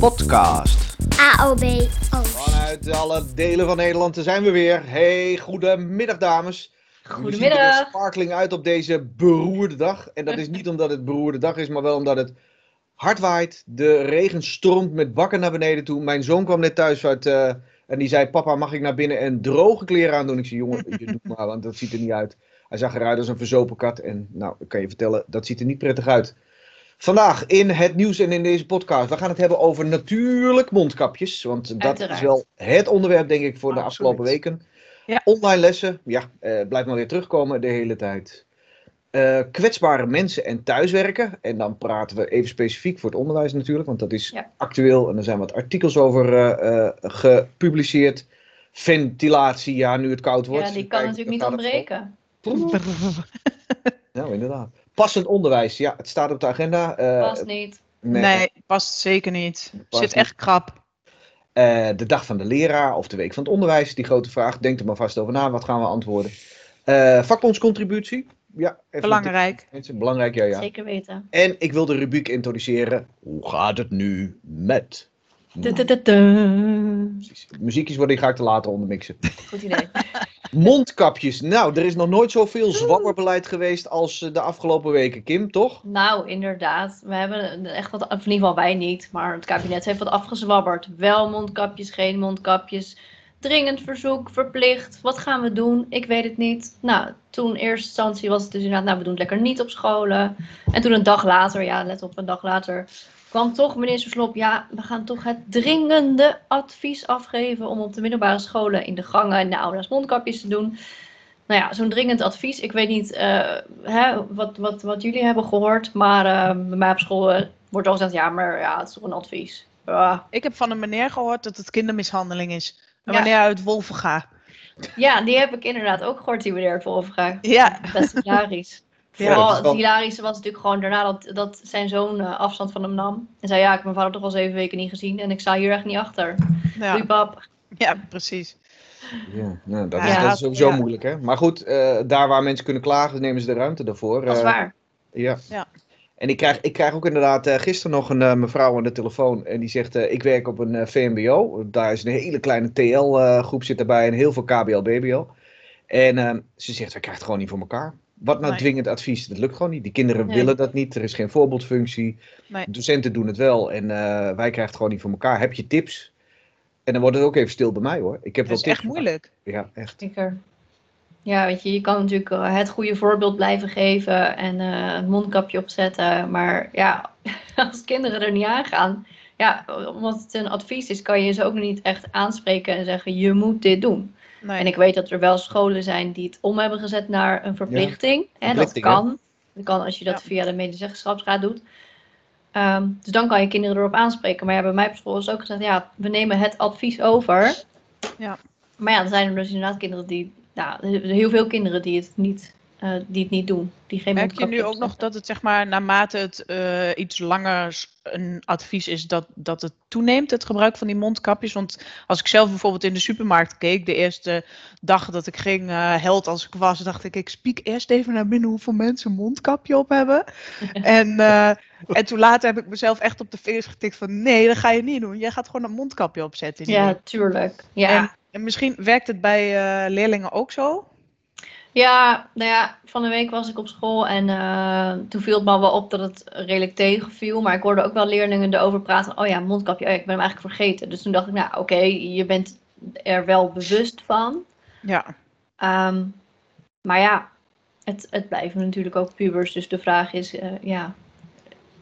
podcast. AOB Oost. Vanuit alle delen van Nederland zijn we weer. Hey, goedemiddag dames. We zien er Goedemiddag. sparkling uit op deze beroerde dag. En dat is niet omdat het beroerde dag is, maar wel omdat het hard waait. De regen stroomt met bakken naar beneden toe. Mijn zoon kwam net thuis uit eh, en die zei: Papa, mag ik naar binnen en droge kleren aandoen? Ik zei: Jongen, je doet maar, want dat ziet er niet uit. Hij zag eruit als een verzopen kat. En nou, ik kan je vertellen, dat ziet er niet prettig uit. Vandaag in het nieuws en in deze podcast. We gaan het hebben over natuurlijk mondkapjes. Want dat Uiteraard. is wel het onderwerp, denk ik, voor de afgelopen weken. Ja. Online lessen, ja, eh, blijft maar weer terugkomen de hele tijd. Eh, kwetsbare mensen en thuiswerken. En dan praten we even specifiek voor het onderwijs natuurlijk, want dat is Ja. actueel. En er zijn wat artikels over eh, eh, gepubliceerd. Ventilatie, ja, nu het koud wordt. Ja, die kan natuurlijk niet ontbreken. Nou, inderdaad. Passend onderwijs, ja, het staat op de agenda. Eh, Past niet. Nee, past zeker niet. Past Zit niet. echt krap. Eh, de dag van de leraar of de week van het onderwijs, die grote vraag. Denk er maar vast over na, wat gaan we antwoorden? Eh vakbondscontributie, ja. even Belangrijk. Mensen, Belangrijk, ja, ja. Zeker weten. En ik wil de rubriek introduceren. Hoe gaat het nu met? Muziekjes worden die ga ik te later ondermixen. Goed idee. Mondkapjes. Nou, er is nog nooit zoveel zwabberbeleid geweest als eh, de afgelopen weken, Kim, toch? Nou, inderdaad. We hebben echt wat, of in ieder geval wij niet, maar het kabinet heeft wat afgezwabberd. Wel mondkapjes, geen mondkapjes. Dringend verzoek, verplicht. Wat gaan we doen? Ik weet het niet. Nou, toen in eerste instantie was het dus inderdaad, nou, we doen het lekker niet op scholen. En toen een dag later, ja, let op, een dag later, kwam toch minister Slop, ja, we gaan toch het dringende advies afgeven om op de middelbare scholen in de gangen en de aulas mondkapjes te doen. Nou ja, zo'n dringend advies. Ik weet niet eh, hè, wat, wat, wat jullie hebben gehoord, maar eh, bij mij op school eh, wordt al gezegd, ja, maar ja, het is toch een advies. Ja, Ik heb van een meneer gehoord dat het kindermishandeling is. En Ja. wanneer uit Wolven gaat. ja, die heb ik inderdaad ook gehoord, die meneer het overgaan. Ja. Best hilarisch. Ja, wel- het hilarische was natuurlijk gewoon daarna dat, dat zijn zoon eh, afstand van hem nam. En zei, ja, ik heb mijn vader toch al zeven weken niet gezien en ik sta hier echt niet achter. Ja, Doei pap. ja precies. Ja, nou, dat, Ja, is, dat is sowieso ja. moeilijk, hè? Maar goed, eh, daar waar mensen kunnen klagen, nemen ze de ruimte daarvoor. Dat is Eh, waar. Ja. Ja. En ik krijg, ik krijg ook inderdaad eh, gisteren nog een eh, mevrouw aan de telefoon. En die zegt, eh, ik werk op een eh, VMBO. Daar is een hele kleine TL-groep zit erbij en heel veel KBL-BBL. En eh, ze zegt, wij krijgen het gewoon niet voor elkaar. Wat nou Nee. dwingend advies? Dat lukt gewoon niet. Die kinderen Nee. willen dat niet. Er is geen voorbeeldfunctie. Nee. Docenten doen het wel. En eh, wij krijgen het gewoon niet voor elkaar. Heb je tips? En dan wordt het ook even stil bij mij hoor. Ik heb Dat wel is tips. echt moeilijk. Ja, echt. Zeker. Ja, weet je, je kan natuurlijk eh, het goede voorbeeld blijven geven en eh een mondkapje opzetten. Maar ja, als kinderen er niet aan gaan, ja, omdat het een advies is, kan je ze ook niet echt aanspreken en zeggen, je moet dit doen. Nee. En ik weet dat er wel scholen zijn die het om hebben gezet naar een verplichting. Hè, dat kan. Dat kan als je dat Ja. via de medezeggenschapsraad doet. Ehm, dus dan kan je kinderen erop aanspreken. Maar ja, bij mij op school is ook gezegd, ja, we nemen het advies over. Ja. Maar ja, er zijn er dus inderdaad kinderen die, ja, er zijn heel veel kinderen die het niet, eh, die het niet doen. Die geen Merk je nu ook nog dat het zeg maar naarmate het eh, iets langer een advies is dat, dat het toeneemt, het gebruik van die mondkapjes? Want als ik zelf bijvoorbeeld in de supermarkt keek, de eerste dag dat ik ging, eh, held als ik was, dacht ik, ik spiek eerst even naar binnen hoeveel mensen een mondkapje op hebben. en, en toen later heb ik mezelf echt op de vingers getikt van nee, dat ga je niet doen. Jij gaat gewoon een mondkapje opzetten. Ja, tuurlijk. Ja. En, en misschien werkt het bij leerlingen ook zo? Ja, nou ja, van de week was ik op school en eh, toen viel het me wel op dat het redelijk tegenviel. Maar ik hoorde ook wel leerlingen erover praten. Oh ja, mondkapje, oh ja, ik ben hem eigenlijk vergeten. Dus toen dacht ik, nou oké, je bent er wel bewust van. Ja, Ehm, maar ja, het, het blijven natuurlijk ook pubers. Dus de vraag is, eh, ja.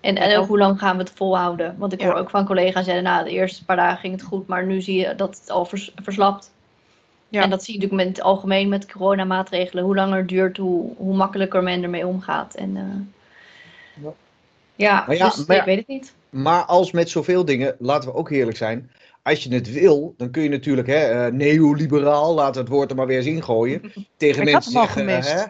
En, en ook hoe lang gaan we het volhouden? Want ik Ja. hoor ook van collega's zeggen, nou de eerste paar dagen ging het goed. Maar nu zie je dat het al vers- verslapt. Ja. En dat zie je natuurlijk met het algemeen met coronamaatregelen. Hoe langer het duurt, hoe, hoe makkelijker men ermee omgaat. En, eh, Ja. ja, Maar ja, dus maar ja. ik weet het niet. Maar als met zoveel dingen, laten we ook eerlijk zijn. Als je het wil, dan kun je natuurlijk, hè, eh, neoliberaal, laten we het woord er maar weer eens ingooien. Tegen Ik had mensen zeggen, gemist. hè.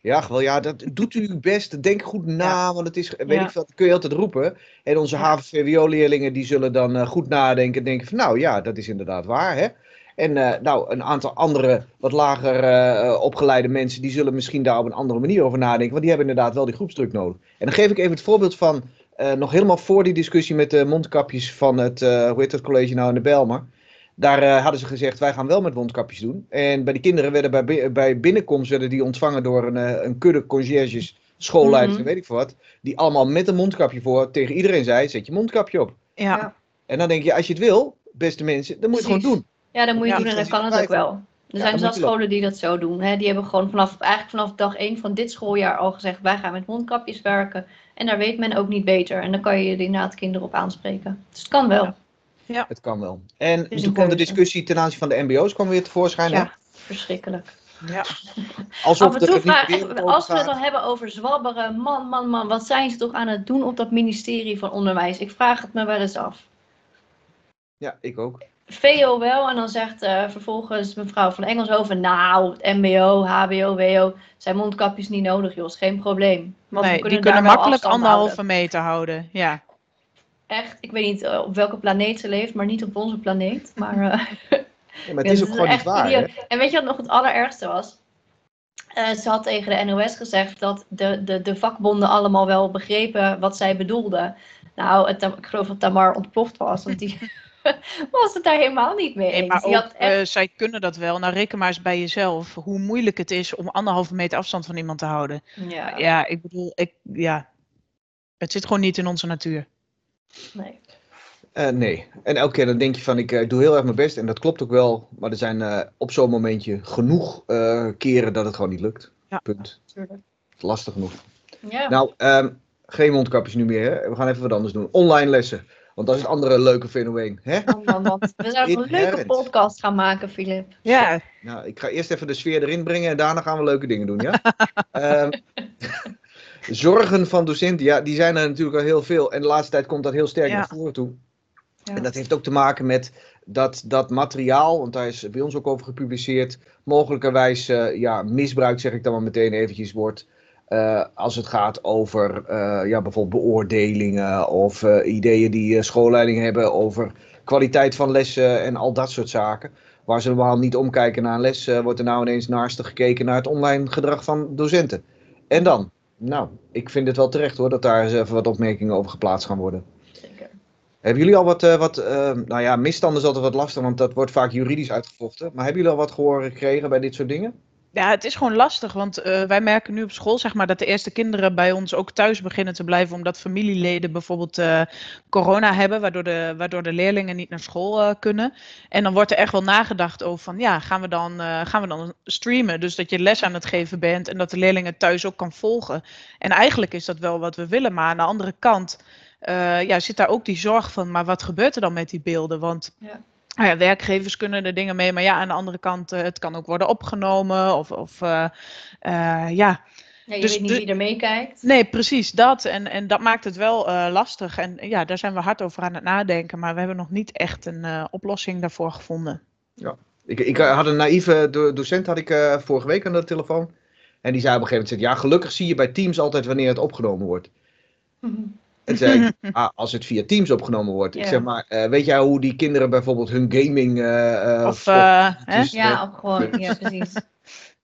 Ja, wel ja, dat doet u uw best. Denk goed na, Ja. want het is, weet Ja. ik veel, dat kun je altijd roepen. En onze Ja. HAVO-VWO-leerlingen, die zullen dan eh, goed nadenken en denken van, nou ja, dat is inderdaad waar, hè. En eh, nou, een aantal andere, wat lager eh, opgeleide mensen, die zullen misschien daar op een andere manier over nadenken. Want die hebben inderdaad wel die groepsdruk nodig. En dan geef ik even het voorbeeld van eh, nog helemaal voor die discussie met de mondkapjes van het, eh, hoe heet dat college nou in de Belmer. Daar hadden ze gezegd, wij gaan wel met mondkapjes doen. En bij de kinderen werden bij, bi- bij binnenkomst werden die ontvangen door een, een kudde conciërges, schoolleiders Mhm. en weet ik veel wat. Die allemaal met een mondkapje voor tegen iedereen zei, zet je mondkapje op. Ja. Ja. En dan denk je, als je het wil, beste mensen, dan moet je het Precies. gewoon doen. Ja, dat moet je Ja, doen en dan kan het ook wel. Er zijn je wel. scholen die dat zo doen. Hè? Die hebben gewoon vanaf, eigenlijk vanaf dag 1 van dit schooljaar al gezegd: wij gaan met mondkapjes werken. En daar weet men ook niet beter. En dan kan je inderdaad kinderen op aanspreken. Dus het kan wel. Ja. Het kan wel. En toen kwam de discussie ten aanzien van de mbo's kwam weer tevoorschijn. hè? Ja. Verschrikkelijk. Ja. Alsof er vraag als we het dan hebben over zwabberen, man, man, man, wat zijn ze toch aan het doen op dat ministerie van Onderwijs? Ik vraag het me wel eens af. Ja, ik ook. VO wel, en dan zegt eh, vervolgens mevrouw van Engelshoven, nou, het MBO, HBO, WO, zijn mondkapjes niet nodig, joh, is geen probleem. Want we Nee, die daar kunnen makkelijk anderhalve houden. meter houden. Ja. Echt, ik weet niet eh, op welke planeet ze leeft, maar niet op onze planeet. Maar, eh, Ja, maar het is ook gewoon niet waar. En weet je wat nog het allerergste was? Eh, ze had tegen de NOS gezegd dat de, de, de vakbonden allemaal wel begrepen wat zij bedoelde. Nou, het, ik geloof dat Tamar ontploft was, want die was het daar helemaal niet mee Nee, maar had echt- eh, zij kunnen dat wel. Nou, reken maar eens bij jezelf hoe moeilijk het is om anderhalve meter afstand van iemand te houden. ja, Ja, ik bedoel, ik, ja. het zit gewoon niet in onze natuur. nee. Eh, nee. En elke keer dan denk je van, ik eh, doe heel erg mijn best. En dat klopt ook wel. Maar er zijn eh, op zo'n momentje genoeg eh, keren dat het gewoon niet lukt. Ja. Punt. Tuurlijk. Lastig genoeg. Ja. Nou, ehm, geen mondkapjes nu meer. Hè? We gaan even wat anders doen. Online lessen. Want dat is het andere leuke fenomeen. Hè? Man, man. We zouden een leuke podcast gaan maken, Filip. Ja, Nou, ik ga eerst even de sfeer erin brengen en daarna gaan we leuke dingen doen, ja? Ehm, zorgen van docenten, ja, die zijn er natuurlijk al heel veel. En de laatste tijd komt dat heel sterk Ja. naar voren toe. Ja. En dat heeft ook te maken met dat, dat materiaal, want daar is bij ons ook over gepubliceerd, mogelijkerwijs eh, ja, misbruik, zeg ik dan maar meteen eventjes, wordt. Eh, als het gaat over eh, ja, bijvoorbeeld beoordelingen of eh, ideeën die schoolleidingen hebben over kwaliteit van lessen en al dat soort zaken. Waar ze normaal niet omkijken naar een les, wordt er nou ineens naarstig gekeken naar het online gedrag van docenten. En dan? Nou, ik vind het wel terecht hoor, dat daar eens even wat opmerkingen over geplaatst gaan worden. Zeker. Hebben jullie al wat, wat nou ja, misstanden is altijd wat lastig, want dat wordt vaak juridisch uitgevochten. Maar hebben jullie al wat gehoord gekregen bij dit soort dingen? Ja, het is gewoon lastig. Want eh, wij merken nu op school zeg maar, dat de eerste kinderen bij ons ook thuis beginnen te blijven. Omdat familieleden bijvoorbeeld eh, corona hebben. Waardoor de, waardoor de leerlingen niet naar school eh, kunnen. En dan wordt er echt wel nagedacht over van ja, gaan we, dan, gaan we dan streamen? Dus dat je les aan het geven bent en dat de leerlingen thuis ook kan volgen. En eigenlijk is dat wel wat we willen. Maar aan de andere kant ja, zit daar ook die zorg van, maar wat gebeurt er dan met die beelden? Want Ja. Nou ja, werkgevers kunnen er dingen mee, maar ja, aan de andere kant, eh, het kan ook worden opgenomen. Of, of eh, eh, ja, Ja, je Dus weet niet wie er meekijkt. nee, precies dat. En, en dat maakt het wel eh, lastig. En ja, daar zijn we hard over aan het nadenken, maar we hebben nog niet echt een eh, oplossing daarvoor gevonden. Ik, ik had een naïeve do- docent had ik, eh, vorige week aan de telefoon. En die zei op een gegeven moment, ja, gelukkig zie je bij Teams altijd wanneer het opgenomen wordt. En zei ik, ah, als het via Teams opgenomen wordt. Ik zeg maar, eh, weet jij hoe die kinderen bijvoorbeeld hun gaming... eh, eh, Of, dus, Ja, ook gewoon, ja, precies.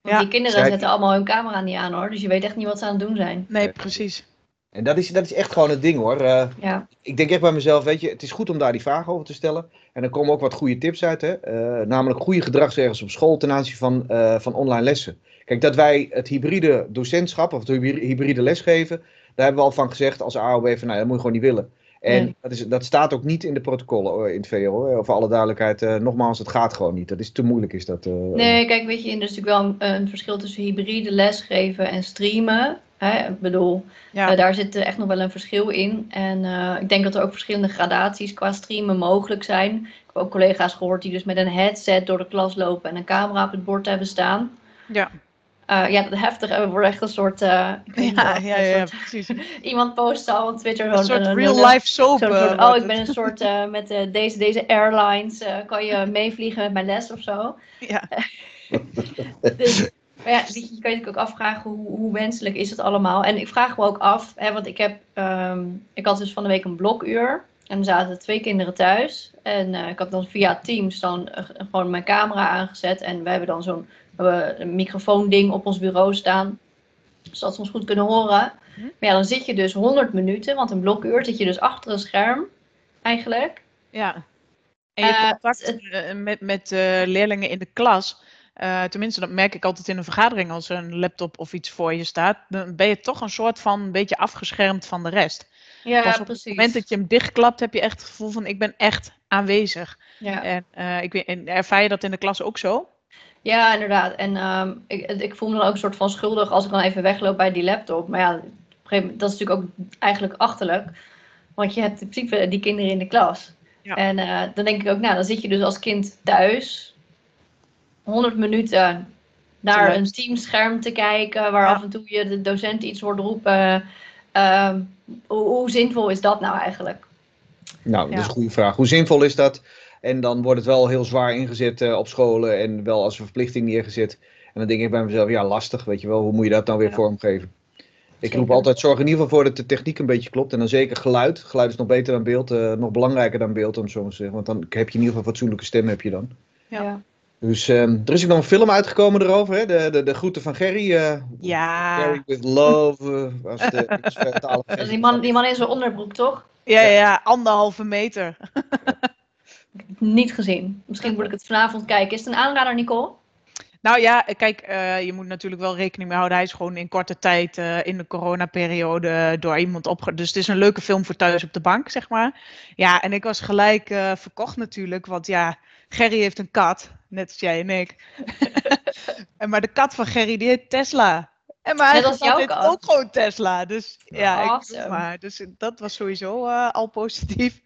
Want Ja. die kinderen Zij- zetten allemaal hun camera niet aan hoor, dus je weet echt niet wat ze aan het doen zijn. Nee, precies. En dat is, dat is echt gewoon het ding hoor. Eh, Ja, ik denk echt bij mezelf, weet je, het is goed om daar die vragen over te stellen. En er komen ook wat goede tips uit, hè. Eh, namelijk goede gedragsregels op school ten aanzien van, eh, van online lessen. Kijk, dat wij het hybride docentschap of het hybride hybride lesgeven, daar hebben we al van gezegd als AOB van, nou, dat moet je gewoon niet willen. En Nee. dat, is, dat staat ook niet in de protocollen in het VO. Voor alle duidelijkheid, eh, nogmaals, het gaat gewoon niet. Dat is te moeilijk, is dat. eh, nee, kijk, weet je, er is natuurlijk wel een, een verschil tussen hybride lesgeven en streamen. Hè? Ik bedoel, Ja. eh, daar zit echt nog wel een verschil in. En eh, ik denk dat er ook verschillende gradaties qua streamen mogelijk zijn. Ik heb ook collega's gehoord die dus met een headset door de klas lopen en een camera op het bord hebben staan. Ja, Eh, ja, dat heftig. We worden echt een soort. eh, niet ja, ja, precies. Iemand postte al op Twitter. Een soort een- real een- life soap. eh, soort, oh, ik ben een soort eh, met eh, deze, deze airlines. eh, kan je meevliegen met mijn les of zo? Ja. Dus, maar ja, je kan je natuurlijk ook afvragen hoe, hoe wenselijk is het allemaal. En ik vraag me ook af, hè, want ik heb, ehm, ik had dus van de week een blokuur. En er zaten twee kinderen thuis. En eh, ik had dan via Teams dan eh, gewoon mijn camera aangezet. En we hebben dan zo'n we hebben een microfoonding op ons bureau staan. Zodat ze ons goed kunnen horen. Hm? Maar ja, dan zit je dus 100 minuten, want een blokuur zit je dus achter een scherm, eigenlijk. Ja. En je Eh, contact eh, met, met eh, leerlingen in de klas. tenminste, dat merk ik altijd in een vergadering als er een laptop of iets voor je staat. Dan ben je toch een soort van een beetje afgeschermd van de rest. Ja, Pas op precies. het moment dat je hem dichtklapt, heb je echt het gevoel van ik ben echt aanwezig. ja. En, ik en ervaar je dat in de klas ook zo? Ja, inderdaad. En ehm, ik, ik voel me dan ook een soort van schuldig als ik dan even wegloop bij die laptop. Maar ja, op een gegeven moment, dat is natuurlijk ook eigenlijk achterlijk. Want je hebt in principe die kinderen in de klas. Ja. En eh, dan denk ik ook, nou, dan zit je dus als kind thuis 100 minuten naar een teamscherm te kijken, waar Ja. af en toe je de docent iets hoort roepen. Ehm, hoe, hoe zinvol is dat nou eigenlijk? Nou, dat is Ja. een goede vraag. Hoe zinvol is dat? En dan wordt het wel heel zwaar ingezet eh, op scholen en wel als een verplichting neergezet. En dan denk ik bij mezelf, ja, lastig, weet je wel. Hoe moet je dat nou weer Ja. vormgeven? Ik roep altijd, zorg in ieder geval voor dat de techniek een beetje klopt. En dan zeker geluid. Geluid is nog beter dan beeld, eh, nog belangrijker dan beeld, om zo maar te zeggen. Want dan heb je in ieder geval fatsoenlijke stem, heb je dan. Ja. Dus ehm, er is ook nog een film uitgekomen erover, hè? De, de, de groeten van Gerry. eh Ja. Gerry with love, de versie die man, die man in zijn onderbroek, toch? Ja, ja, ja, anderhalve meter. Niet gezien. Misschien moet ik het vanavond kijken. Is het een aanrader, Nicole? Nou ja, kijk, eh, je moet natuurlijk wel rekening mee houden. Hij is gewoon in korte tijd eh, in de coronaperiode door iemand opge... Dus het is een leuke film voor thuis op de bank, zeg maar. Ja, en ik was gelijk eh, verkocht natuurlijk. Want ja, Gerry heeft een kat, net als jij en ik. en maar de kat van Gerry, die heet Tesla. En mijn Net als jouw kat. ook gewoon Tesla. Dus ja, ik Awesome. maar. Dus dat was sowieso al positief.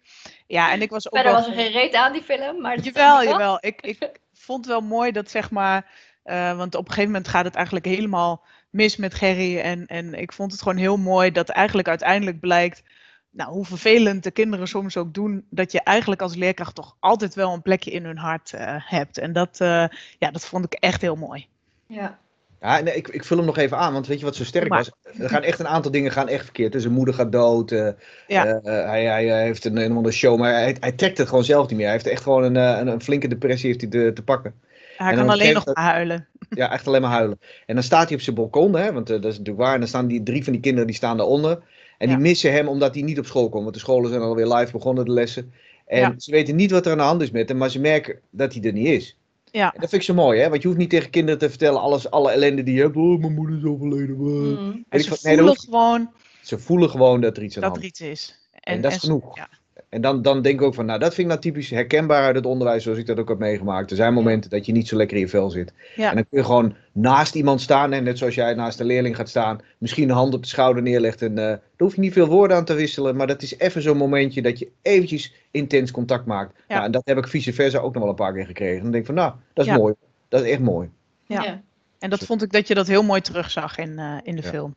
Ja, en ik was ook Verder wel was er geen reet aan die film, maar... Jawel, jawel. Ik, ik vond wel mooi dat zeg maar. eh, want op een gegeven moment gaat het eigenlijk helemaal mis met Gerry. En, en ik vond het gewoon heel mooi dat eigenlijk uiteindelijk blijkt. Nou, hoe vervelend de kinderen soms ook doen. Dat je eigenlijk als leerkracht toch altijd wel een plekje in hun hart eh, hebt. En dat, eh, ja, dat vond ik echt heel mooi. Ja. Ja, nee, ik, ik vul hem nog even aan, want weet je wat zo sterk Maar- was? Er gaan echt een aantal dingen gaan echt verkeerd. Dus zijn moeder gaat dood. eh, Ja. eh, hij, hij, hij heeft een, een show, maar hij, hij trekt het gewoon zelf niet meer. Hij heeft echt gewoon een, eh, een, een flinke depressie heeft hij te, te pakken. Hij En kan alleen nog huilen. Ja, echt alleen maar huilen. En dan staat hij op zijn balkon, hè, want dat is natuurlijk waar. En dan staan die drie van die kinderen die staan daaronder. En die missen hem omdat hij niet op school komt. Want de scholen zijn alweer live begonnen, de lessen. En Ja. ze weten niet wat er aan de hand is met hem, maar ze merken dat hij er niet is. Ja. En dat vind ik zo mooi, hè? Want je hoeft niet tegen kinderen te vertellen alles, alle ellende die je hebt. Oh, mijn moeder is overleden. Mm. En ik ze nee, dat voelen hoeft- gewoon Ze voelen gewoon dat er iets aan de dat er is. iets is. En dat is genoeg. Ja. En dan, dan denk ik ook van, nou, dat vind ik nou typisch herkenbaar uit het onderwijs, zoals ik dat ook heb meegemaakt. Er zijn momenten dat je niet zo lekker in je vel zit. Ja. En dan kun je gewoon naast iemand staan, en net zoals jij naast een leerling gaat staan, misschien een hand op de schouder neerlegt. En eh daar hoef je niet veel woorden aan te wisselen, maar dat is even zo'n momentje dat je eventjes intens contact maakt. Ja. Nou, en dat heb ik vice versa ook nog wel een paar keer gekregen. Dan denk ik van, nou, dat is Ja. mooi. Dat is echt mooi. Ja. Ja. En dat vond ik dat je dat heel mooi terugzag in, eh, in de Ja. film.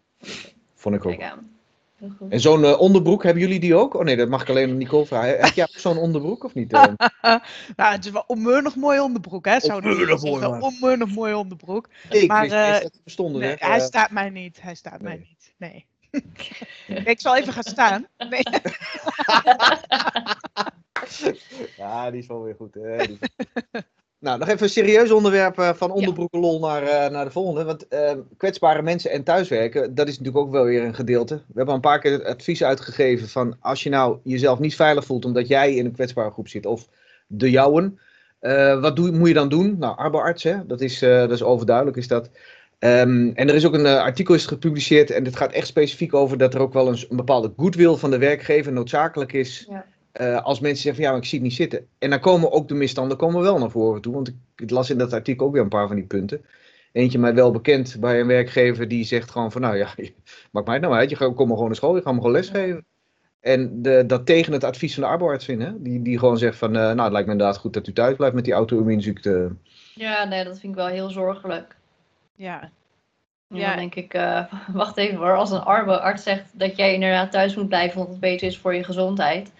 Vond ik ook. En zo'n eh, onderbroek, hebben jullie die ook? Oh nee, dat mag ik alleen aan Nicole vragen. Heb jij ook zo'n onderbroek of niet? eh? Nou, het is wel onmeunig mooi onderbroek, hè? Zou ik Onmeunig mooi. Onmeunig mooi onderbroek. ik Maar, wist eh, dat het bestonden. Nee, hij staat mij niet. Hij staat mij nee. niet. Nee. ik zal even gaan staan. Nee. Ja, die is wel weer goed. Hè? Nou, nog even een serieus onderwerp eh, van onderbroekenlol naar, eh, naar de volgende. Want eh, kwetsbare mensen en thuiswerken, dat is natuurlijk ook wel weer een gedeelte. We hebben al een paar keer het advies uitgegeven van als je nou jezelf niet veilig voelt omdat jij in een kwetsbare groep zit of de jouwen. eh, wat doe, moet je dan doen? Nou, arbeidsarts, hè? Dat, is, dat is overduidelijk. Is dat. Ehm, en er is ook een artikel is gepubliceerd en dit gaat echt specifiek over dat er ook wel een, een bepaalde goodwill van de werkgever noodzakelijk is Ja. Eh, als mensen zeggen van ja, maar ik zie het niet zitten. En dan komen ook de misstanden komen wel naar voren toe. Want ik, ik las in dat artikel ook weer een paar van die punten. Eentje mij wel bekend bij een werkgever die zegt gewoon van nou ja, maakt mij het nou uit. Je gaat, kom maar gewoon naar school, je gaat me gewoon lesgeven. En de, dat tegen het advies van de arbeidsarts in, hè? Die, die gewoon zegt van eh, nou het lijkt me inderdaad goed dat u thuis blijft met die auto-immuunziekte. Ja, nee, dat vind ik wel heel zorgelijk. Ja. Ja. dan denk ik, eh, wacht even hoor, als een arts zegt dat jij inderdaad thuis moet blijven omdat het beter is voor je gezondheid,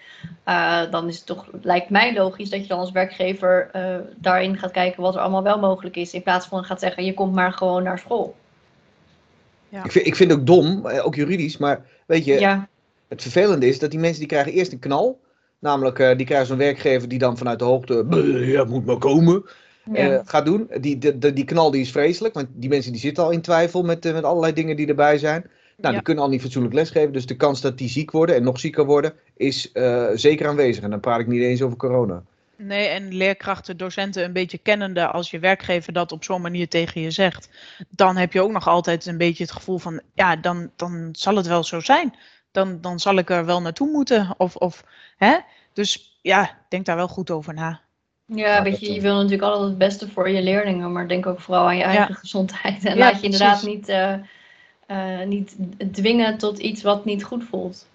eh, dan is het toch, lijkt mij logisch dat je dan als werkgever eh, daarin gaat kijken wat er allemaal wel mogelijk is, in plaats van gaat zeggen, je komt maar gewoon naar school. Ja. Ik, vind, ik vind het ook dom, ook juridisch, maar weet je, Ja, Het vervelende is dat die mensen die krijgen eerst een knal. Namelijk, eh, die krijgen zo'n werkgever die dan vanuit de hoogte, "Bleh, ja, moet maar komen, ja. eh, gaat doen. Die, de, die knal die is vreselijk, want die mensen die zitten al in twijfel met, eh, met allerlei dingen die erbij zijn. Nou, Ja. die kunnen al niet fatsoenlijk lesgeven. Dus de kans dat die ziek worden en nog zieker worden, is eh, zeker aanwezig. En dan praat ik niet eens over corona. Nee, en leerkrachten, docenten een beetje kennende als je werkgever dat op zo'n manier tegen je zegt. Dan heb je ook nog altijd een beetje het gevoel van, ja, dan, dan zal het wel zo zijn. Dan, dan zal ik er wel naartoe moeten. Of, of, hè? Dus ja, denk daar wel goed over na. Ja, weet dat, je, je eh, wil natuurlijk altijd het beste voor je leerlingen, maar denk ook vooral aan je eigen gezondheid. En Ja, laat je inderdaad precies. niet, eh, eh, niet dwingen tot iets wat niet goed voelt.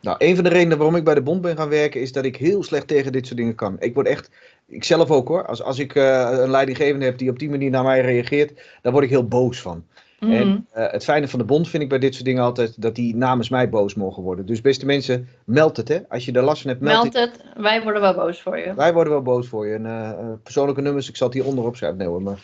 Nou, een van de redenen waarom ik bij de bond ben gaan werken, is dat ik heel slecht tegen dit soort dingen kan. Ik word echt, ik zelf ook hoor, als, als ik eh, een leidinggevende heb die op die manier naar mij reageert, daar word ik heel boos van. Mhm. En eh, het fijne van de bond vind ik bij dit soort dingen altijd dat die namens mij boos mogen worden. Dus beste mensen, meld het hè. Als je er last van hebt, meld, Meld het. het, wij worden wel boos voor je. Wij worden wel boos voor je. En eh, eh, persoonlijke nummers, ik zal het hier onderop schrijven. Nee hoor, maar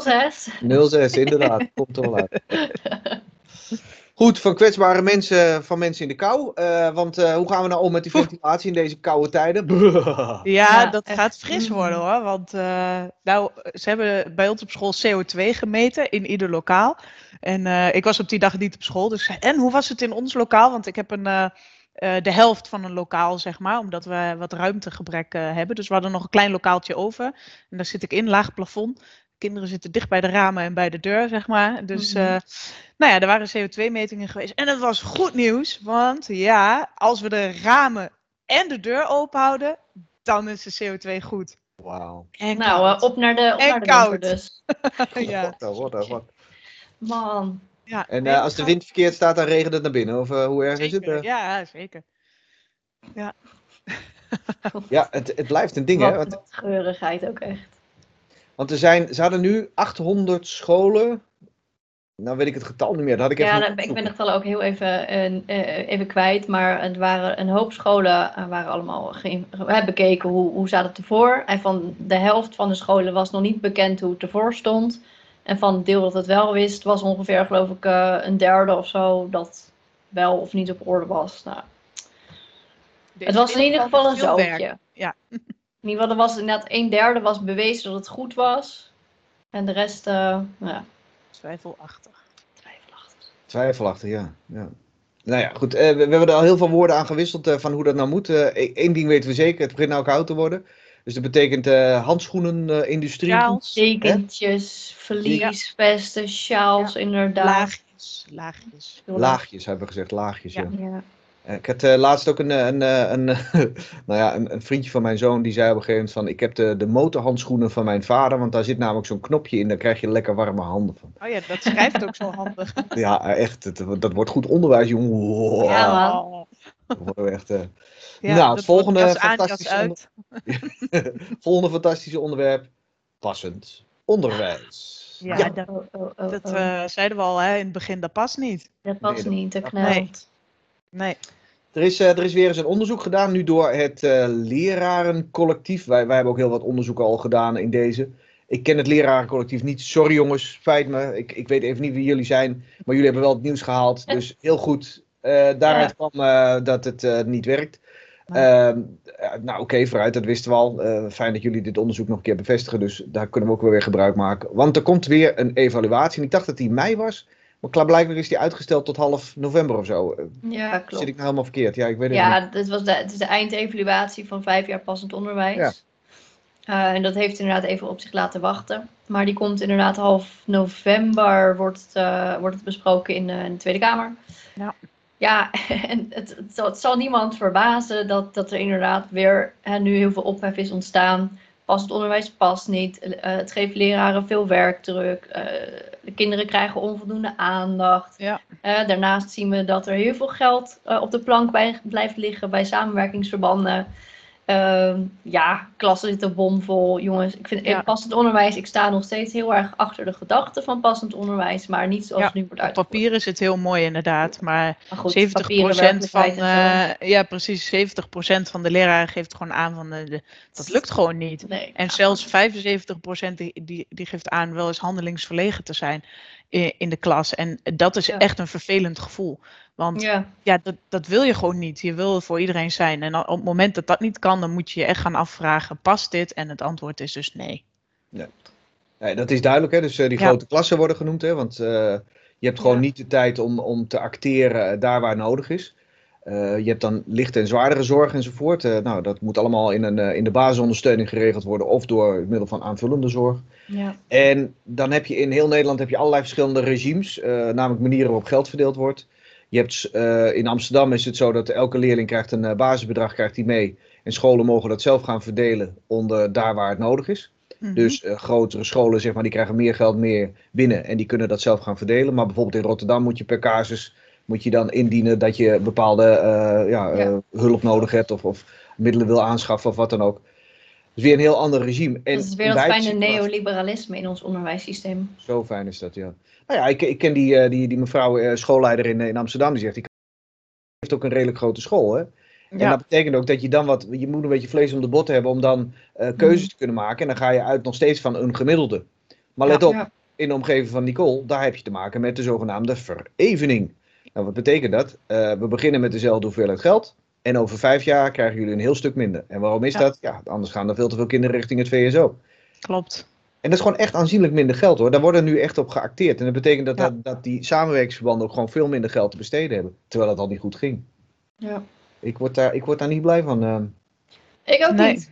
06. 06 inderdaad, komt er wel uit. Goed, van kwetsbare mensen, van mensen in de kou. Eh, want eh, hoe gaan we nou om met die ventilatie in deze koude tijden? Ja, Ja, dat echt. gaat fris worden hoor. Want eh, nou, ze hebben bij ons op school CO2 gemeten in ieder lokaal. En eh, ik was op die dag niet op school. Dus en hoe was het in ons lokaal? Want ik heb een, de helft van een lokaal, zeg maar. Omdat we wat ruimtegebrek eh, hebben. Dus we hadden nog een klein lokaaltje over. En daar zit ik in, laag plafond. Kinderen zitten dicht bij de ramen en bij de deur, zeg maar. Dus Mhm. eh, nou ja, er waren CO2-metingen geweest. En het was goed nieuws. Want ja, als we de ramen en de deur open houden, dan is de CO2 goed. Wauw. En Nou, koud. eh, op naar de, op En naar de koud. winter dus. ja. Wat, wat, wat. Man. ja. En eh, als de dat wind verkeerd staat, dan regent het naar binnen. Of hoe erg is het? Ja, zeker. Ja, het, het blijft een ding hè. Wat, Want, wat geurigheid ook echt. Want er zijn, ze hadden nu 800 scholen. Nou weet ik het getal niet meer. Dat had ik even Ja, dat- ik ben opzoeken. getallen ook heel even, eh, eh, even kwijt. Maar het waren een hoop scholen eh, waren allemaal hebben bekeken hoe, hoe zat het ervoor. En van de helft van de scholen was nog niet bekend hoe het ervoor stond. En van het deel dat het wel wist, was ongeveer geloof ik een derde of zo dat wel of niet op orde was. Nou, Er het was in ieder geval een zootje. Ja. In ieder geval, er was inderdaad een derde was bewezen dat het goed was. En de rest, eh ja, Twijfelachtig. twijfelachtig. Twijfelachtig, ja. ja. Nou ja, goed. eh, we, we hebben er al heel veel woorden aan gewisseld eh, van hoe dat nou moet. Eén ding weten we zeker, het begint nou koud te worden. Dus dat betekent eh handschoenenindustrie. Sjaals, Dekentjes, verlies, vesten, sjaals, inderdaad. laagjes, laagjes. Laagjes hebben we gezegd, laagjes. Ja. Ja. Eh, Ik had eh, laatst ook een, eh, een, een, nou ja, een, een vriendje van mijn zoon die zei op een gegeven moment van ik heb de, de motorhandschoenen van mijn vader, want daar zit namelijk zo'n knopje in, daar krijg je lekker warme handen van. Oh ja, dat schrijft ook zo handig. Ja, echt, het, dat wordt goed onderwijs, jongen. Wow. Ja, man. Dat echt, eh, Ja, Nou, het dat volgende fantastische volgende fantastische onderwerp, passend onderwijs. Ja, Ja. dat, Oh, oh, oh, dat zeiden we al hè, in het begin, dat past niet. dat nee, dat- niet, dat dat- knelt. nee. Nee. Er is, eh, er is weer eens een onderzoek gedaan, nu door het eh, lerarencollectief. Wij, wij hebben ook heel wat onderzoeken al gedaan in deze. Ik ken het lerarencollectief niet. Sorry jongens, spijt me. Ik, ik weet even niet wie jullie zijn. Maar jullie hebben wel het nieuws gehaald. Dus heel goed. Eh, daaruit kwam dat het niet werkt. Ehm, eh, nou oké, vooruit, dat wisten we al. Fijn dat jullie dit onderzoek nog een keer bevestigen. Dus daar kunnen we ook weer gebruik maken. Want er komt weer een evaluatie. En ik dacht dat die mei was. Maar klaarblijkelijk is die uitgesteld tot half november of zo. Eh, Ja, Zit klopt. ik nou helemaal verkeerd? Ja, ik weet het niet. Ja, dit was de, het is de eindevaluatie van vijf jaar passend onderwijs. Ja. Eh, en dat heeft inderdaad even op zich laten wachten. Maar die komt inderdaad half november, wordt het, eh, wordt het besproken in, in de Tweede Kamer. Ja. Ja, en het, het, zal, het zal niemand verbazen dat, dat er inderdaad weer hè, nu heel veel ophef is ontstaan. Passend onderwijs past niet. Eh, het geeft leraren veel werkdruk. Eh, de kinderen krijgen onvoldoende aandacht. Ja. Eh, daarnaast zien we dat er heel veel geld op de plank bij, blijft liggen bij samenwerkingsverbanden. Ehm, ja, klassen zitten bomvol. Jongens, ik vind Ja. passend onderwijs, ik sta nog steeds heel erg achter de gedachte van passend onderwijs, maar niet zoals Ja, het nu wordt Op uitgevoerd. papier is het heel mooi inderdaad, maar Maar goed, 70% papieren van, eh, ja precies, 70% van de leraren geeft gewoon aan van eh, de, dat lukt gewoon niet. Nee, En ja, zelfs 75% die, die, die geeft aan wel eens handelingsverlegen te zijn in, in de klas. En dat is Ja. echt een vervelend gevoel. Want ja, Ja, dat, dat wil je gewoon niet. Je wil voor iedereen zijn. En op het moment dat dat niet kan, dan moet je je echt gaan afvragen, past dit? En het antwoord is dus nee. Nee, dat is duidelijk, hè? Dus eh, die Ja. grote klassen worden genoemd, hè? Want eh, Je hebt gewoon Ja. niet de tijd om, om te acteren eh, daar waar nodig is. Eh, je hebt dan lichte en zwaardere zorg enzovoort. Eh, nou, dat moet allemaal in, een, eh, in de basisondersteuning geregeld worden of door middel van aanvullende zorg. Ja. En dan heb je in heel Nederland heb je allerlei verschillende regimes, namelijk manieren waarop geld verdeeld wordt. Je hebt, in Amsterdam is het zo dat elke leerling krijgt een eh, basisbedrag krijgt die mee. En scholen mogen dat zelf gaan verdelen onder daar waar het nodig is. Mhm. Dus grotere scholen zeg maar, die krijgen meer geld meer binnen en die kunnen dat zelf gaan verdelen. Maar bijvoorbeeld in Rotterdam moet je per casus moet je dan indienen dat je bepaalde eh, ja, eh, Ja. hulp nodig hebt of, of middelen wil aanschaffen of wat dan ook. Dus weer een heel ander regime. En dat is weer dat fijne neoliberalisme in ons onderwijssysteem. Zo fijn is dat, ja. Nou ja, ik, ik ken die, eh, die, die mevrouw schoolleider in, in Amsterdam, die zegt, die heeft ook een redelijk grote school, hè. En ja. dat betekent ook dat je dan wat, je moet een beetje vlees om de bot hebben om dan keuzes Mhm. te kunnen maken. En dan ga je uit nog steeds van een gemiddelde. Maar let op, Ja. in de omgeving van Nicole, daar heb je te maken met de zogenaamde verevening. Nou, wat betekent dat? Eh, we beginnen met dezelfde hoeveelheid geld. En over vijf jaar krijgen jullie een heel stuk minder. En waarom is Ja. dat? Ja, anders gaan er veel te veel kinderen richting het VSO. Klopt. En dat is gewoon echt aanzienlijk minder geld hoor. Daar wordt er nu echt op geacteerd. En dat betekent dat, Ja. dat, dat die samenwerkingsverbanden ook gewoon veel minder geld te besteden hebben. Terwijl het al niet goed ging. Ja. Ik word daar, ik word daar niet blij van. eh. Ik ook Nee. niet.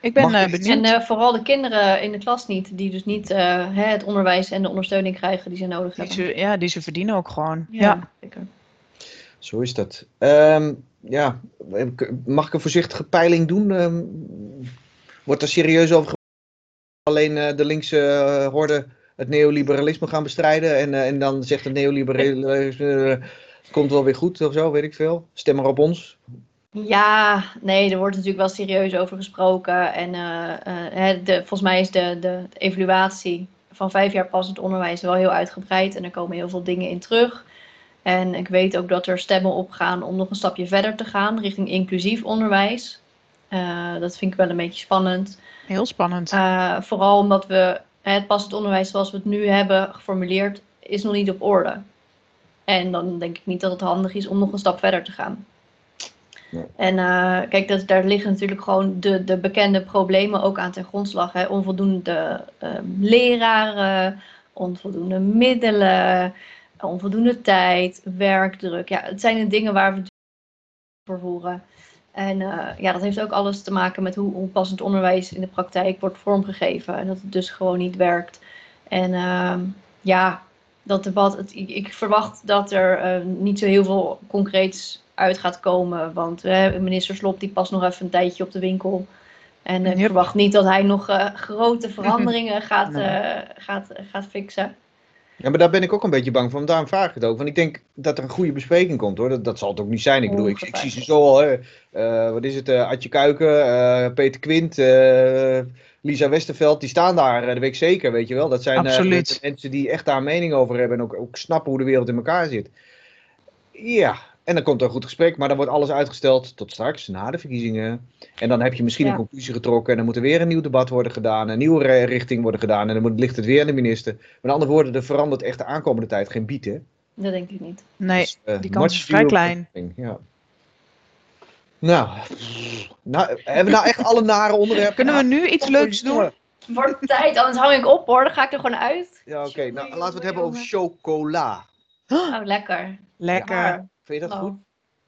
Ik ben eh, benieuwd. En eh, vooral de kinderen in de klas niet, die dus niet eh, hè, het onderwijs en de ondersteuning krijgen die ze nodig die, hebben. ze, ja, die ze verdienen ook gewoon. Ja. Ja, zeker. Zo is dat. Ehm, ja, mag ik een voorzichtige peiling doen? Ehm, wordt er serieus over gepraat? Alleen eh, de linkse horde het neoliberalisme gaan bestrijden. En, en dan zegt het neoliberalisme. eh, komt wel weer goed of zo, weet ik veel. Stem maar op ons. Ja, nee, er wordt natuurlijk wel serieus over gesproken. En eh, eh, de, volgens mij is de, de, evaluatie van vijf jaar passend onderwijs wel heel uitgebreid. En er komen heel veel dingen in terug. En ik weet ook dat er stemmen opgaan om nog een stapje verder te gaan richting inclusief onderwijs. Eh, dat vind ik wel een beetje spannend. Heel spannend. Vooral omdat we het passend onderwijs zoals we het nu hebben geformuleerd, is nog niet op orde. En dan denk ik niet dat het handig is om nog een stap verder te gaan. En eh, kijk, dat, daar liggen natuurlijk gewoon de, de bekende problemen ook aan ten grondslag. Hè? Onvoldoende eh, leraren, onvoldoende middelen, onvoldoende tijd, werkdruk. Ja, het zijn de dingen waar we voor voeren. En eh, ja, dat heeft ook alles te maken met hoe, hoe passend onderwijs in de praktijk wordt vormgegeven. En dat het dus gewoon niet werkt. En ehm, ja, dat debat, ik, ik verwacht dat er eh, niet zo heel veel concreets uit gaat komen. Want eh, minister Slop die past nog even een tijdje op de winkel. En eh, ik Yep. verwacht niet dat hij nog eh, grote veranderingen gaat, Nee. eh, gaat, gaat fixen. Ja, maar daar ben ik ook een beetje bang voor. Daarom vraag ik het ook. Want ik denk dat er een goede bespreking komt hoor. Dat, dat zal het ook niet zijn. Ik bedoel, ik, ik zie ze zo al. Hè. Eh, wat is het? eh Adje Kuiken, eh, Peter Quint, eh, Lisa Westerveld. Die staan daar, dat weet ik zeker. Weet je wel. Dat zijn eh, mensen die echt daar een mening over hebben. En ook, ook snappen hoe de wereld in elkaar zit. Ja, en dan komt er een goed gesprek. Maar dan wordt alles uitgesteld tot straks, na de verkiezingen. En dan heb je misschien Ja. een conclusie getrokken. En dan moet er weer een nieuw debat worden gedaan. Een nieuwe richting worden gedaan. En dan moet, ligt het weer aan de minister. Met andere woorden, er verandert echt de aankomende tijd geen bied, hè? Dat denk ik niet. Nee, Dus, eh, die kans is vrij klein. Ja. Nou, nou, hebben we nou echt alle nare onderwerpen? Kunnen we nu iets leuks doen? Wordt tijd, anders hang ik op hoor. Dan ga ik er gewoon uit. Ja, oké. Nou, laten we het hebben over chocola. Oh, lekker. Lekker. Ja. Vind je dat Oh. goed?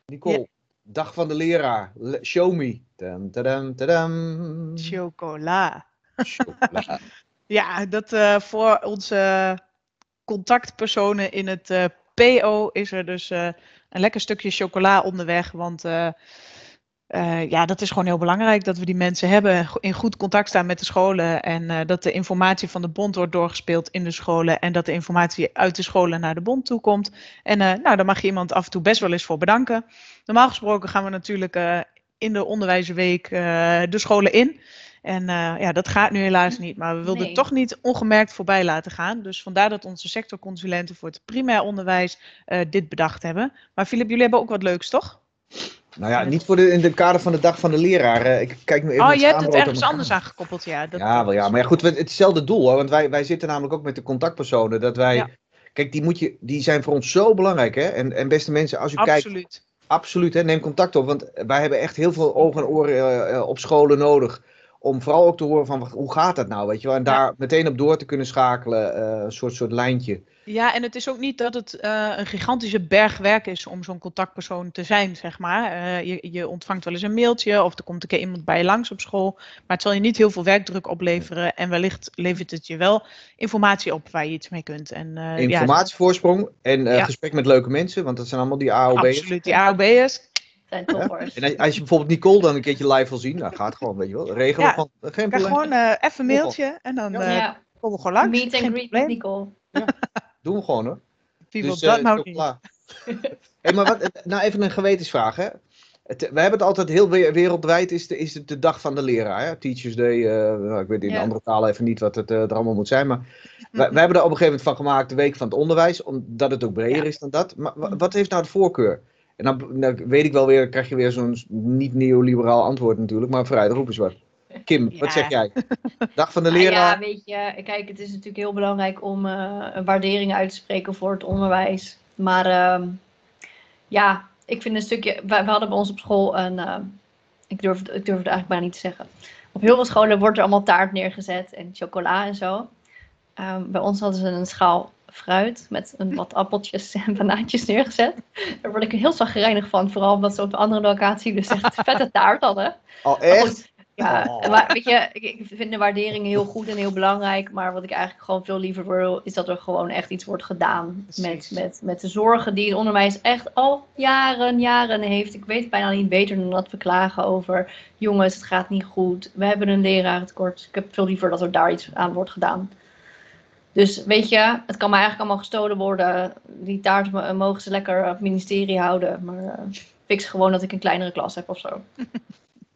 Nicole, dag van de leraar. Le- show me. Chocola. Ja, dat eh, voor onze contactpersonen in het eh, PO is er dus eh, een lekker stukje chocola onderweg. Want eh, ja, dat is gewoon heel belangrijk dat we die mensen hebben, in goed contact staan met de scholen. En eh, dat de informatie van de bond wordt doorgespeeld in de scholen. En dat de informatie uit de scholen naar de bond toe komt. En eh, nou, daar mag je iemand af en toe best wel eens voor bedanken. Normaal gesproken gaan we natuurlijk in de onderwijsweek de scholen in. En ja, dat gaat nu helaas niet. Maar we wilden Nee. het toch niet ongemerkt voorbij laten gaan. Dus vandaar dat onze sectorconsulenten voor het primair onderwijs dit bedacht hebben. Maar Filip, jullie hebben ook wat leuks, toch? Nou ja, niet voor de, in het kader van de dag van de leraar. Ik kijk nu even oh, je hebt het ergens aan anders aangekoppeld, ja. Dat, Ja, wel ja. Maar ja, goed, het hetzelfde doel hoor. Want wij, wij zitten namelijk ook met de contactpersonen. Dat wij. Ja. Kijk, die, moet je, die zijn voor ons zo belangrijk. Hè? En, en beste mensen, als u kijkt. Absoluut. Absoluut, hè, neem contact op. Want wij hebben echt heel veel ogen en oren eh, eh, op scholen nodig. Om vooral ook te horen van, hoe gaat dat nou, weet je wel. En daar meteen op door te kunnen schakelen, eh, een soort, soort lijntje. Ja, en het is ook niet dat het eh, een gigantische berg werk is om zo'n contactpersoon te zijn, zeg maar. Eh, je, je ontvangt wel eens een mailtje of er komt een keer iemand bij je langs op school. Maar het zal je niet heel veel werkdruk opleveren. En wellicht levert het je wel informatie op waar je iets mee kunt. En, Informatievoorsprong en Ja. gesprek met leuke mensen, want dat zijn allemaal die AOB'ers. absoluut, die AOB'ers. Zijn toppers. En als- als je bijvoorbeeld Nicole dan een keertje live wil zien, dan gaat gewoon, weet je wel. Regelen Ja. van, geen Krijg probleem. gewoon eh, even een mailtje en dan Ja. eh ja, komen we gewoon langs. meet and Geen greet met. Nicole. Doen we gewoon hoor. Wie wil Dus, dat eh, nou niet? hey, maar wat, nou even een gewetensvraag hè. Het, we hebben het altijd heel we- wereldwijd, is, de, is het de dag van de leraar. Hè? Teachers Day, eh, nou, ik weet in Ja. andere talen even niet wat het eh, er allemaal moet zijn. Maar wij, wij hebben er op een gegeven moment van gemaakt de week van het onderwijs, omdat het ook breder Ja. is dan dat. Maar wa- wat heeft nou de voorkeur? En dan, dan weet ik wel weer, krijg je weer zo'n niet neoliberaal antwoord natuurlijk, maar vooruit, roep eens wat. Kim, wat zeg jij? Dag van de Nou leraar. ja, weet je, kijk, het is natuurlijk heel belangrijk om eh, een waardering uit te spreken voor het onderwijs. Maar ehm, ja, ik vind een stukje. We, hadden bij ons op school een. eh, ik, durf, het- ik durf het eigenlijk bijna niet te zeggen. Op heel veel scholen wordt er allemaal taart neergezet en chocola en zo. Ehm, bij ons hadden ze een schaal fruit met een wat appeltjes en banaantjes neergezet. Daar word ik heel zagrijnig van, vooral omdat ze op een andere locatie dus echt vette taart hadden. Al echt? Ja, Oh. maar weet je, ik, vind de waardering heel goed en heel belangrijk. Maar wat ik eigenlijk gewoon veel liever wil, is dat er gewoon echt iets wordt gedaan. Met, met, met de zorgen die het onderwijs echt al jaren, jaren heeft. Ik weet het bijna niet beter dan dat we klagen over. Jongens, het gaat niet goed. We hebben een lerarentekort. Ik heb veel liever dat er daar iets aan wordt gedaan. Dus weet je, het kan me eigenlijk allemaal gestolen worden. Die taart mo- mogen ze lekker op het ministerie houden. Maar eh, fix gewoon dat ik een kleinere klas heb of zo.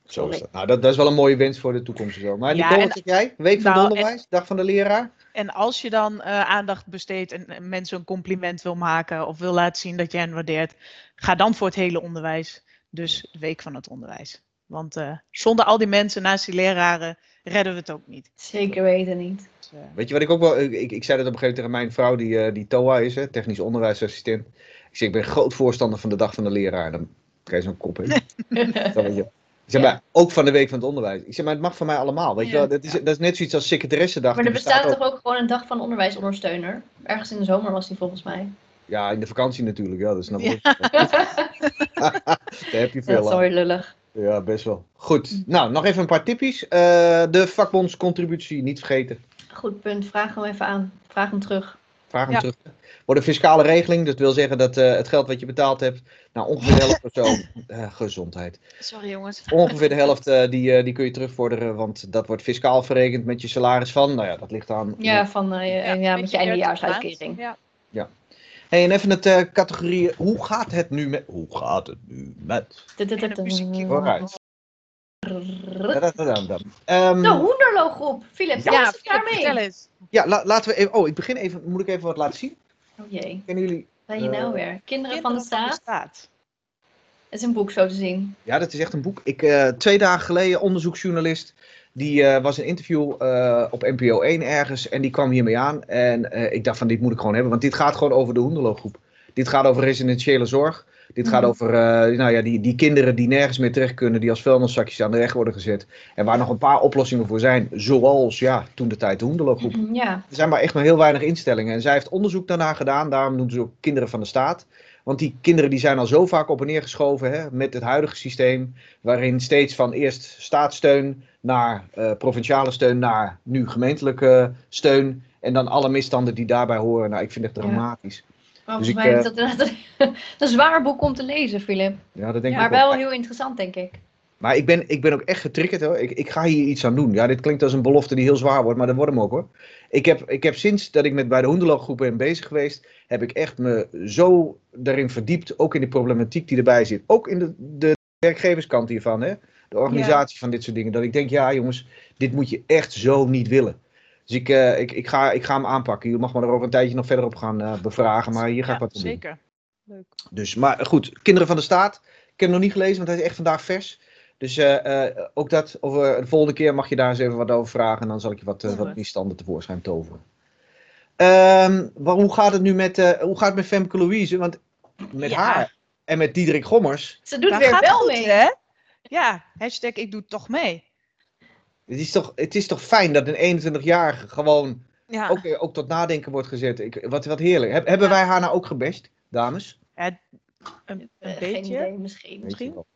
Zo is dat. Nou, dat, dat is wel een mooie wens voor de toekomst zo. Maar Ja, Nicole, en- wat zeg jij? Week van Nou, het onderwijs, dag van de leraar. En als je dan eh, aandacht besteedt en en mensen een compliment wil maken of wil laten zien dat je hen waardeert, ga dan voor het hele onderwijs. Dus de week van het onderwijs. Want eh, zonder al die mensen naast die leraren redden we het ook niet. Zeker weten niet. Dus, eh, Weet je wat ik ook wel... Ik, ik, ik zei dat op een gegeven moment tegen mijn vrouw, die, eh, die TOA is, hè, technisch onderwijsassistent. Ik zeg, ik ben groot voorstander van de dag van de leraar. En dan krijg je zo'n kop in. Dat weet je. Ik zeg, Ja. maar ook van de week van het onderwijs. Ik zeg, maar het mag van mij allemaal. Weet je Ja. wel? Dat, is, dat is net zoiets als secretaressendag. Maar er bestaat ook- toch ook gewoon een dag van onderwijsondersteuner? Ergens in de zomer was die volgens mij. Ja, in de vakantie natuurlijk. Ja, dat snap Ja. ik. Daar heb je Dat veel is alweer lullig. Ja, best wel. Goed. Nou, nog even een paar tippies. Eh, de vakbondscontributie, niet vergeten. Goed punt. Vraag hem even aan. Vraag hem terug. Vraag hem Ja. terug. Wordt een fiscale regeling, dat wil zeggen dat eh, het geld wat je betaald hebt, nou ongeveer de helft of zo, eh, gezondheid. Sorry jongens. Ongeveer de helft eh, die, eh, die kun je terugvorderen, want dat wordt fiscaal verrekend met je salaris van, nou ja, dat ligt aan. Ja, van, eh, ja, met je eindejaarsuitkering. Ja. Hey, en even het eh categorie, hoe gaat het nu met, hoe gaat het nu met? Vooruit. Ehm, De Hoenderloo-groep. Philip, Ja, ja, daarmee? vertel eens. ja, la- laten we even, oh, ik begin even, moet ik even wat laten zien? Oh jee, Kennen jullie? ben je nou Eh, weer? Kinderen, van de Staat. staat. Het is een boek zo te zien. Ja, dat is echt een boek. Ik, eh, twee dagen geleden, onderzoeksjournalist, die eh, was een interview eh, op NPO 1 ergens en die kwam hiermee aan. En eh, ik dacht van, dit moet ik gewoon hebben, want dit gaat gewoon over de Hoenderloo-groep. Dit gaat over residentiële zorg. Dit gaat Mhm. over nou ja, die, die kinderen die nergens meer terecht kunnen, die als vuilniszakjes aan de weg worden gezet. En waar nog een paar oplossingen voor zijn, zoals ja, toen de tijd de Hoenderloo-groep. Ja, Er zijn maar echt maar heel weinig instellingen. En zij heeft onderzoek daarna gedaan. Daarom doen ze ook kinderen van de staat. Want die kinderen die zijn al zo vaak op en neer geschoven hè, met het huidige systeem. Waarin steeds van eerst staatssteun naar eh, provinciale steun naar nu gemeentelijke steun. En dan alle misstanden die daarbij horen. Nou, ik vind het Ja. dramatisch. maar Dus volgens mij eh, is dat inderdaad een, zwaar boek om te lezen, Philip. Ja, dat denk ik Maar wel. heel interessant, denk ik. Maar ik ben, ik ben ook echt getriggerd hoor. Ik, ik ga hier iets aan doen. Ja, dit klinkt als een belofte die heel zwaar wordt, maar dat wordt hem ook hoor. Ik heb, ik heb sinds dat ik met bij de Hoenderlooggroep ben bezig geweest, heb ik echt me zo daarin verdiept. Ook in de problematiek die erbij zit. Ook in de, de werkgeverskant hiervan, hè. De organisatie van dit soort dingen. Dat ik denk, ja jongens, dit moet je echt zo niet willen. Dus ik, eh, ik, ik, ga, ik ga hem aanpakken. Je mag me er over een tijdje nog verder op gaan eh, bevragen, maar hier ga ik Ja, wat aan doen. zeker. Leuk. Dus, maar goed, Kinderen van de Staat. Ik heb hem nog niet gelezen, want hij is echt vandaag vers. Dus eh, eh, ook dat, over, de volgende keer mag je daar eens even wat over vragen. En dan zal ik je wat, wat we. misstanden tevoorschijn toveren. Ehm, maar hoe gaat het nu met, eh, hoe gaat het met Femke Louise? Want met Ja. haar en met Diederik Gommers. Ze doet weer wel goed, mee. hè? Ja, hashtag ik doe toch mee. Het is toch, het is toch fijn dat een 21-jarige gewoon Ja. ook, eh, ook tot nadenken wordt gezet. Ik, wat, wat heerlijk. Heb- hebben wij haar nou ook gebest, dames? Een, een Eh, Geen beetje. idee, misschien. Misschien? wel.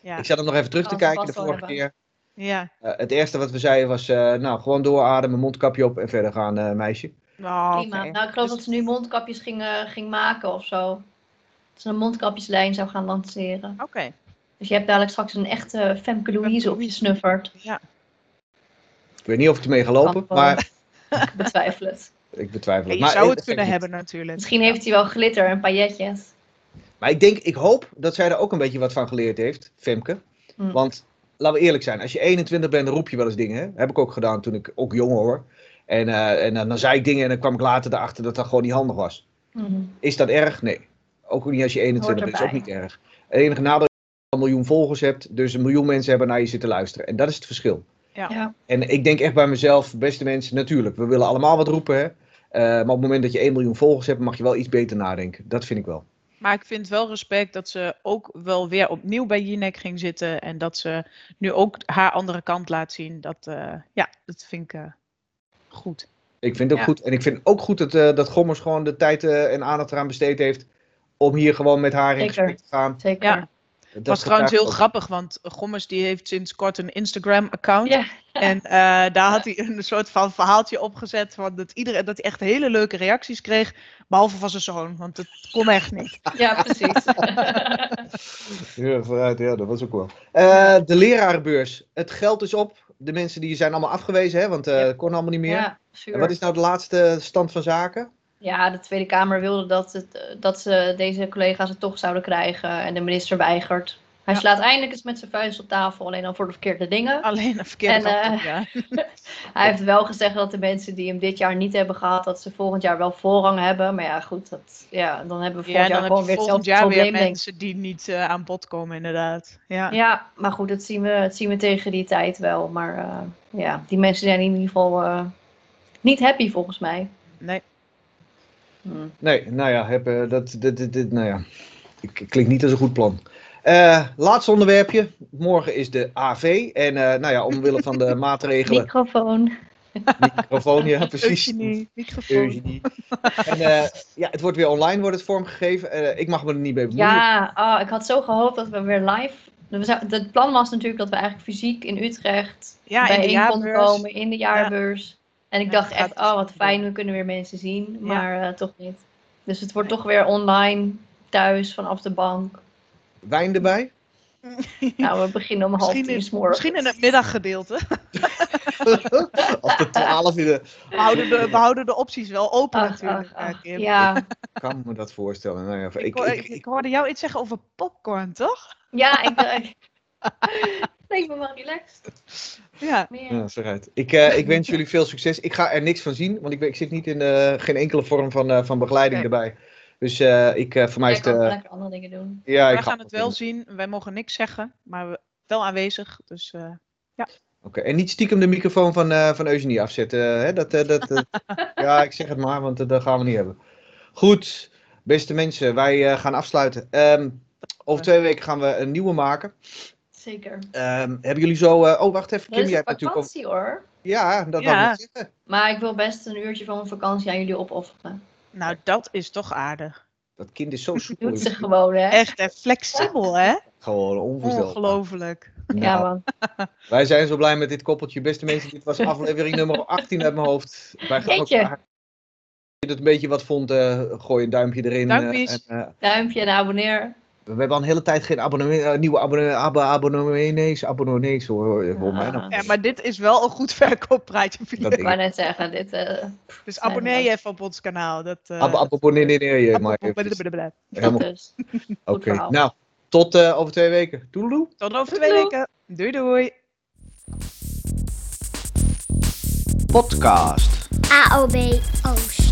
Ja. Ik zat hem nog even terug te kijken de vorige keer. ja. Eh, het eerste wat we zeiden was, eh, nou, gewoon doorademen, mondkapje op en verder gaan, eh, meisje. Oh, Prima. Nou, ik geloof Dus- dat ze nu mondkapjes ging, eh, ging maken of zo. Dat ze een mondkapjeslijn zou gaan lanceren. Oké. Dus je hebt dadelijk straks een echte Femke Louise op je snuffert. Ja. Ik weet niet of het ermee gelopen, maar Ik betwijfel het. ik betwijfel Ja, het. je Maar, zou eh, het kunnen niet. hebben natuurlijk. Misschien heeft hij wel glitter en pailletjes. Maar ik denk, ik hoop dat zij er ook een beetje wat van geleerd heeft, Femke. Hm. Want, laten we eerlijk zijn, als je 21 bent, dan roep je wel eens dingen. Hè? Heb ik ook gedaan toen ik ook jong hoor. En, eh, en dan, dan zei ik dingen en dan kwam ik later erachter dat dat gewoon niet handig was. Mhm. Is dat erg? Nee. Ook niet als je 21 bent, is ook niet erg. Het enige nadeel een miljoen volgers hebt, dus een miljoen mensen hebben naar je zitten luisteren. En dat is het verschil. Ja. Ja. En ik denk echt bij mezelf, beste mensen, natuurlijk, we willen allemaal wat roepen. Hè? Eh, maar op het moment dat je 1 miljoen volgers hebt, mag je wel iets beter nadenken. Dat vind ik wel. Maar ik vind wel respect dat ze ook wel weer opnieuw bij Jinek ging zitten. En dat ze nu ook haar andere kant laat zien. Dat, eh, ja, dat vind ik eh, goed. Ik vind het ook Ja. goed. En ik vind ook goed dat, eh, dat Gommers gewoon de tijd eh, en aandacht eraan besteed heeft. Om hier gewoon met haar in Zeker. gesprek te gaan. Zeker. Ja. Dat was trouwens heel grappig, want Gommers die heeft sinds kort een Instagram-account. Ja. En eh, daar had hij een soort van verhaaltje opgezet van dat, iedereen, dat hij echt hele leuke reacties kreeg. Behalve van zijn zoon, want het kon echt niet. Ja, precies. Ja, vooruit, ja, dat was ook wel. Eh, de lerarenbeurs. Het geld is op. De mensen die zijn allemaal afgewezen, hè, want eh Ja. het kon allemaal niet meer. ja, en zuur. wat is nou de laatste stand van zaken? Ja, de Tweede Kamer wilde dat, het, eh, dat ze deze collega's het toch zouden krijgen en de minister weigert. Hij Ja. slaat eindelijk eens met zijn vuist op tafel, alleen dan voor de verkeerde dingen. Alleen een verkeerde En, op, eh, ja. Hij heeft wel gezegd dat de mensen die hem dit jaar niet hebben gehad, dat ze volgend jaar wel voorrang hebben. Maar ja, goed, dat, ja, dan hebben we volgend jaar gewoon weer hetzelfde jaar weer denk mensen die niet eh, aan bod komen, inderdaad. Ja. Ja, maar goed, dat zien we, dat zien we tegen die tijd wel. Maar ja, die mensen zijn in ieder geval niet happy volgens mij. Nee. Hm. Nee, nou ja, heb, eh, dat, dit, dit, dit, nou ja. Ik, klinkt niet als een goed plan. Eh, laatste onderwerpje. Morgen is de AV. En eh, nou ja, omwille van de maatregelen. Microfoon. Microfoon, ja, precies. Eugenie, microfoon. Eugenie. En eh, ja, het wordt weer online wordt het vormgegeven. Eh, ik mag me er niet mee bemoeien. Ja, oh, ik had zo gehoopt dat we weer live. Het plan was natuurlijk dat we eigenlijk fysiek in Utrecht Ja, in bijeen konden jaarbeurs. komen in de jaarbeurs. En ik Ja, dacht echt, oh wat fijn, we kunnen weer mensen zien. Ja. Maar eh, toch niet. Dus het wordt toch weer online, thuis, vanaf de bank. Wijn erbij? Nou, we beginnen om half Misschien tien morgens. misschien in het middaggedeelte. Als de 12 uur. We houden de, we houden de opties wel open Ach, natuurlijk. ach. Ja, kan me dat voorstellen. Nou ja, Ik, ik, ik, ik, ik hoorde jou iets zeggen over popcorn, toch? ja, ik ik ben wel relaxed. Ja. Ja, vooruit. Ik, eh, ik wens jullie veel succes. Ik ga er niks van zien, want ik, ik zit niet in eh, geen enkele vorm van, eh, van begeleiding erbij. Dus eh, ik, eh, voor mij is het. lekker andere dingen doen. ja, ik Wij ga gaan het wel zien. Wij mogen niks zeggen, maar we, wel aanwezig. Dus eh, Oké, En niet stiekem de microfoon van, eh, van Eugenie afzetten. Hè? Dat, eh, dat, ja, ik zeg het maar, want dat gaan we niet hebben. Goed, beste mensen, wij eh, gaan afsluiten. Ehm, over twee weken gaan we een nieuwe maken. Zeker. Ehm, hebben jullie zo. eh, oh, wacht even, Kim, jij hebt natuurlijk. Ook... vakantie hoor. Ja, dat Ja. wou ik zeggen. Maar ik wil best een uurtje van mijn vakantie aan jullie opofferen. nou, dat is toch aardig. Dat kind is zo soepel. Doet ze gewoon, hè? Echt hè, flexibel, hè? Gewoon onvoorstelbaar. Ongelooflijk. Ja, Nou, man. Wij zijn zo blij met dit koppeltje. Beste mensen, dit was aflevering nummer 18 uit mijn hoofd. Wij gaan Jeetje. Als je het een beetje wat vond, eh, gooi een duimpje erin. Duimpjes. en, eh, Duimpje en abonneer. We hebben al een hele tijd geen abonnee, eh, nieuwe abonnee, abba- abonnees, abonnees hoor. nou. Ja, maar dit is wel een goed verkooppraatje. ik. Ik wou net zeggen, dit... eh, Dus abonneer je even op ons kanaal. Dat, eh, Abba- Abonneer je maar abonneer- even. blablabla. Helemaal dus. Oké, nou, tot eh, over twee weken. Doedeloe. Tot over twee Doei. weken. Doei doei. Podcast. AOB Oost.